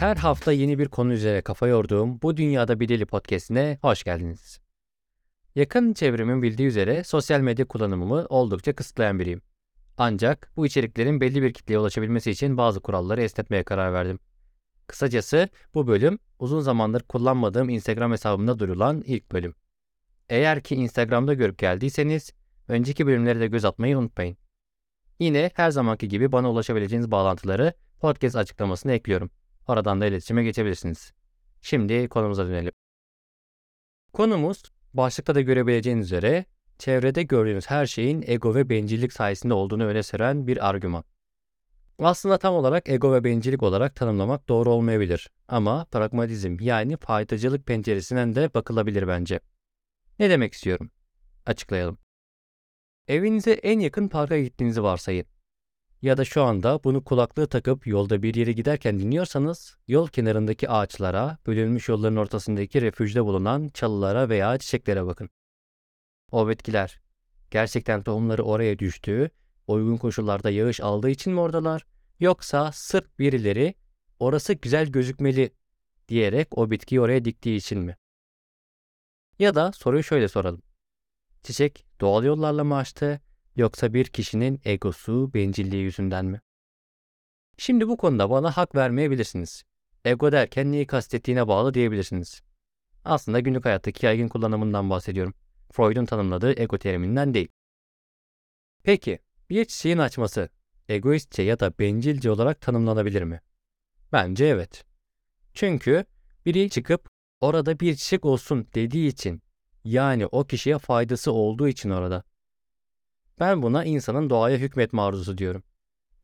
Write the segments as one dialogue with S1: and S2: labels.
S1: hafta yeni bir konu üzere kafa yorduğum Bu Dünyada Bir Deli podcastine hoş geldiniz. Yakın çevremin bildiği üzere sosyal medya kullanımımı oldukça kısıtlayan biriyim. Ancak bu içeriklerin belli bir kitleye ulaşabilmesi için bazı kuralları esnetmeye karar verdim. Kısacası bu bölüm uzun zamandır kullanmadığım Instagram hesabımda durulan ilk bölüm. Eğer ki Instagram'da görüp geldiyseniz önceki bölümlere de göz atmayı unutmayın. Yine her zamanki gibi bana ulaşabileceğiniz bağlantıları podcast açıklamasına ekliyorum. Oradan da iletişime geçebilirsiniz. Şimdi konumuza dönelim. Konumuz başlıkta da görebileceğiniz üzere çevrede gördüğünüz her şeyin ego ve bencillik sayesinde olduğunu öne süren bir argüman. Aslında tam olarak ego ve bencillik olarak tanımlamak doğru olmayabilir. Ama pragmatizm yani faydacılık penceresinden de bakılabilir bence. Ne demek istiyorum? Açıklayalım. Evinize en yakın parka gittiğinizi varsayın. Ya da şu anda bunu kulaklığı takıp yolda bir yere giderken dinliyorsanız, yol kenarındaki ağaçlara, bölünmüş yolların ortasındaki refüjde bulunan çalılara veya çiçeklere bakın. O bitkiler, gerçekten tohumları oraya düştüğü, uygun koşullarda yağış aldığı için mi oradalar? Yoksa sırf birileri orası güzel gözükmeli diyerek o bitkiyi oraya diktiği için mi? Ya da soruyu şöyle soralım. Çiçek doğal yollarla mı açtı yoksa bir kişinin egosu, bencilliği yüzünden mi? Şimdi bu konuda bana hak vermeyebilirsiniz. Ego derken neyi kastettiğine bağlı diyebilirsiniz. Aslında günlük hayattaki yaygın kullanımından bahsediyorum. Freud'un tanımladığı ego teriminden değil. Peki, bir çiçeğin açması egoistçe ya da bencilce olarak tanımlanabilir mi? Bence evet. Çünkü biri çıkıp orada bir çiçek olsun dediği için yani o kişiye faydası olduğu için orada. Ben buna insanın doğaya hükmetme arzusu diyorum.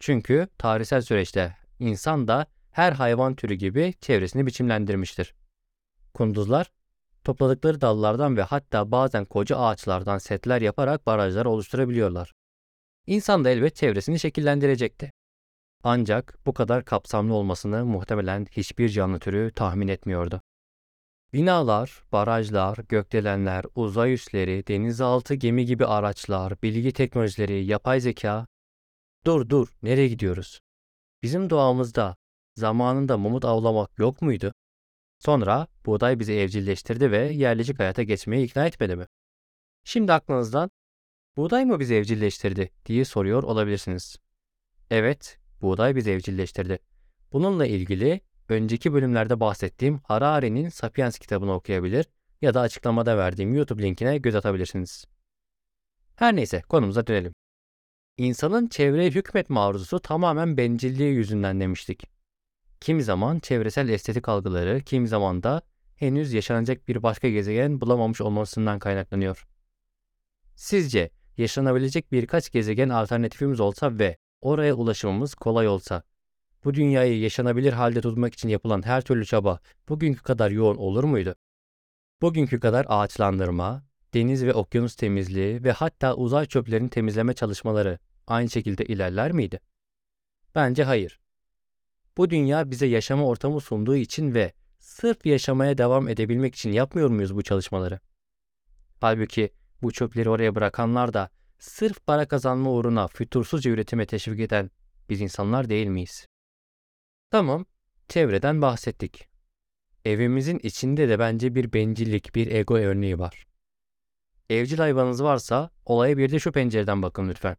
S1: Çünkü tarihsel süreçte insan da her hayvan türü gibi çevresini biçimlendirmiştir. Kunduzlar topladıkları dallardan ve hatta bazen koca ağaçlardan setler yaparak barajlar oluşturabiliyorlar. İnsan da elbet çevresini şekillendirecekti. Ancak bu kadar kapsamlı olmasını muhtemelen hiçbir canlı türü tahmin etmiyordu. Binalar, barajlar, gökdelenler, uzay üsleri, denizaltı gemi gibi araçlar, bilgi teknolojileri, yapay zeka. Dur dur, nereye gidiyoruz? Bizim doğamızda zamanında mumut avlamak yok muydu? Sonra buğday bizi evcilleştirdi ve yerleşik hayata geçmeye ikna etmedi mi? Şimdi aklınızdan buğday mı bizi evcilleştirdi diye soruyor olabilirsiniz. Evet, buğday bizi evcilleştirdi. Bununla ilgili önceki bölümlerde bahsettiğim Harari'nin Sapiens kitabını okuyabilir ya da açıklamada verdiğim YouTube linkine göz atabilirsiniz. Her neyse konumuza dönelim. İnsanın çevreye hükmetme arzusu tamamen bencilliği yüzünden demiştik. Kim zaman çevresel estetik algıları, kim zaman da henüz yaşanacak bir başka gezegen bulamamış olmasından kaynaklanıyor. Sizce yaşanabilecek birkaç gezegen alternatifimiz olsa ve oraya ulaşımımız kolay olsa bu dünyayı yaşanabilir halde tutmak için yapılan her türlü çaba bugünkü kadar yoğun olur muydu? Bugünkü kadar ağaçlandırma, deniz ve okyanus temizliği ve hatta uzay çöplerini temizleme çalışmaları aynı şekilde ilerler miydi? Bence hayır. Bu dünya bize yaşama ortamı sunduğu için ve sırf yaşamaya devam edebilmek için yapmıyor muyuz bu çalışmaları? Halbuki bu çöpleri oraya bırakanlar da sırf para kazanma uğruna fütursuzca üretime teşvik eden biz insanlar değil miyiz? Tamam, çevreden bahsettik. Evimizin içinde de bence bir bencillik, bir ego örneği var. Evcil hayvanınız varsa olaya bir de şu pencereden bakın lütfen.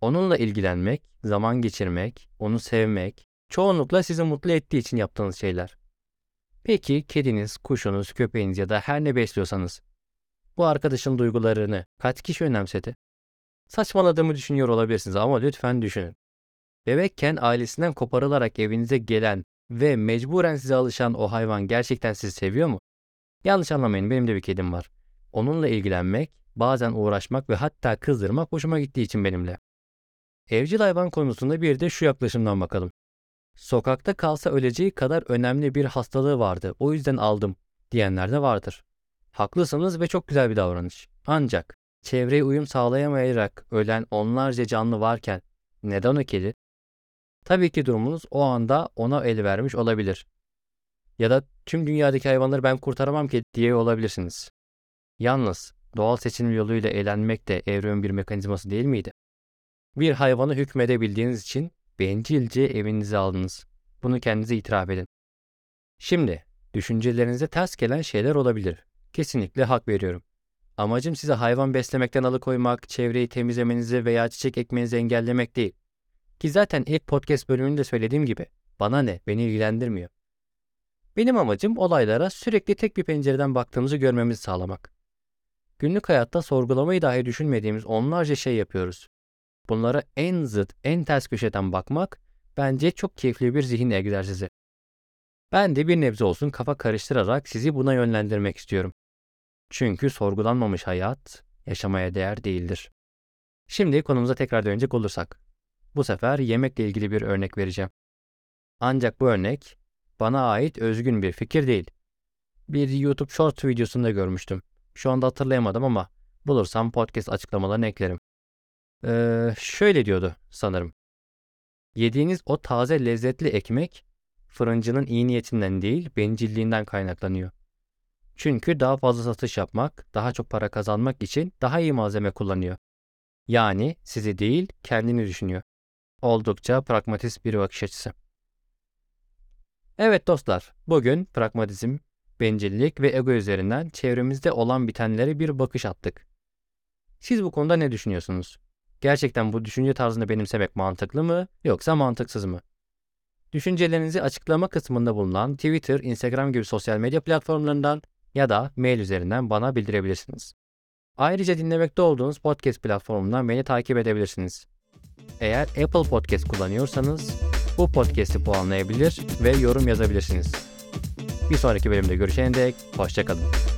S1: Onunla ilgilenmek, zaman geçirmek, onu sevmek, çoğunlukla sizi mutlu ettiği için yaptığınız şeyler. Peki kediniz, kuşunuz, köpeğiniz ya da her ne besliyorsanız bu arkadaşın duygularını kaç kişi önemsedi? Saçmaladığımı düşünüyor olabilirsiniz ama lütfen düşünün. Bebekken ailesinden koparılarak evinize gelen ve mecburen size alışan o hayvan gerçekten sizi seviyor mu? Yanlış anlamayın benim de bir kedim var. Onunla ilgilenmek, bazen uğraşmak ve hatta kızdırmak hoşuma gittiği için benimle. Evcil hayvan konusunda bir de şu yaklaşımdan bakalım. Sokakta kalsa öleceği kadar önemli bir hastalığı vardı. O yüzden aldım diyenler de vardır. Haklısınız ve çok güzel bir davranış. Ancak çevreye uyum sağlayamayarak ölen onlarca canlı varken neden o kedi? Tabii ki durumunuz o anda ona el vermiş olabilir. Ya da tüm dünyadaki hayvanları ben kurtaramam ki diye olabilirsiniz. Yalnız doğal seçim yoluyla eğlenmek de evrenin bir mekanizması değil miydi? Bir hayvanı hükmedebildiğiniz için bencilce evinize aldınız. Bunu kendinize itiraf edin. Şimdi, düşüncelerinize ters gelen şeyler olabilir. Kesinlikle hak veriyorum. Amacım size hayvan beslemekten alıkoymak, çevreyi temizlemenizi veya çiçek ekmenizi engellemek değil. Ki zaten ilk podcast bölümünde söylediğim gibi bana ne, beni ilgilendirmiyor. Benim amacım olaylara sürekli tek bir pencereden baktığımızı görmemizi sağlamak. Günlük hayatta sorgulamayı dahi düşünmediğimiz onlarca şey yapıyoruz. Bunlara en zıt, en ters köşeden bakmak bence çok keyifli bir zihin egzersizi. Ben de bir nebze olsun kafa karıştırarak sizi buna yönlendirmek istiyorum. Çünkü sorgulanmamış hayat yaşamaya değer değildir. Şimdi konumuza tekrar dönecek olursak. Bu sefer yemekle ilgili bir örnek vereceğim. Ancak bu örnek bana ait özgün bir fikir değil. Bir YouTube Short videosunda görmüştüm. Şu anda hatırlayamadım ama bulursam podcast açıklamalarına eklerim. Ee, şöyle diyordu sanırım. Yediğiniz o taze lezzetli ekmek fırıncının iyi niyetinden değil bencilliğinden kaynaklanıyor. Çünkü daha fazla satış yapmak, daha çok para kazanmak için daha iyi malzeme kullanıyor. Yani sizi değil kendini düşünüyor. Oldukça pragmatist bir bakış açısı. Evet dostlar, bugün pragmatizm, bencillik ve ego üzerinden çevremizde olan bitenlere bir bakış attık. Siz bu konuda ne düşünüyorsunuz? Gerçekten bu düşünce tarzını benimsemek mantıklı mı yoksa mantıksız mı? Düşüncelerinizi açıklama kısmında bulunan Twitter, Instagram gibi sosyal medya platformlarından ya da mail üzerinden bana bildirebilirsiniz. Ayrıca dinlemekte olduğunuz podcast platformundan beni takip edebilirsiniz. Eğer Apple Podcast kullanıyorsanız bu podcast'i puanlayabilir ve yorum yazabilirsiniz. Bir sonraki bölümde görüşene dek hoşçakalın.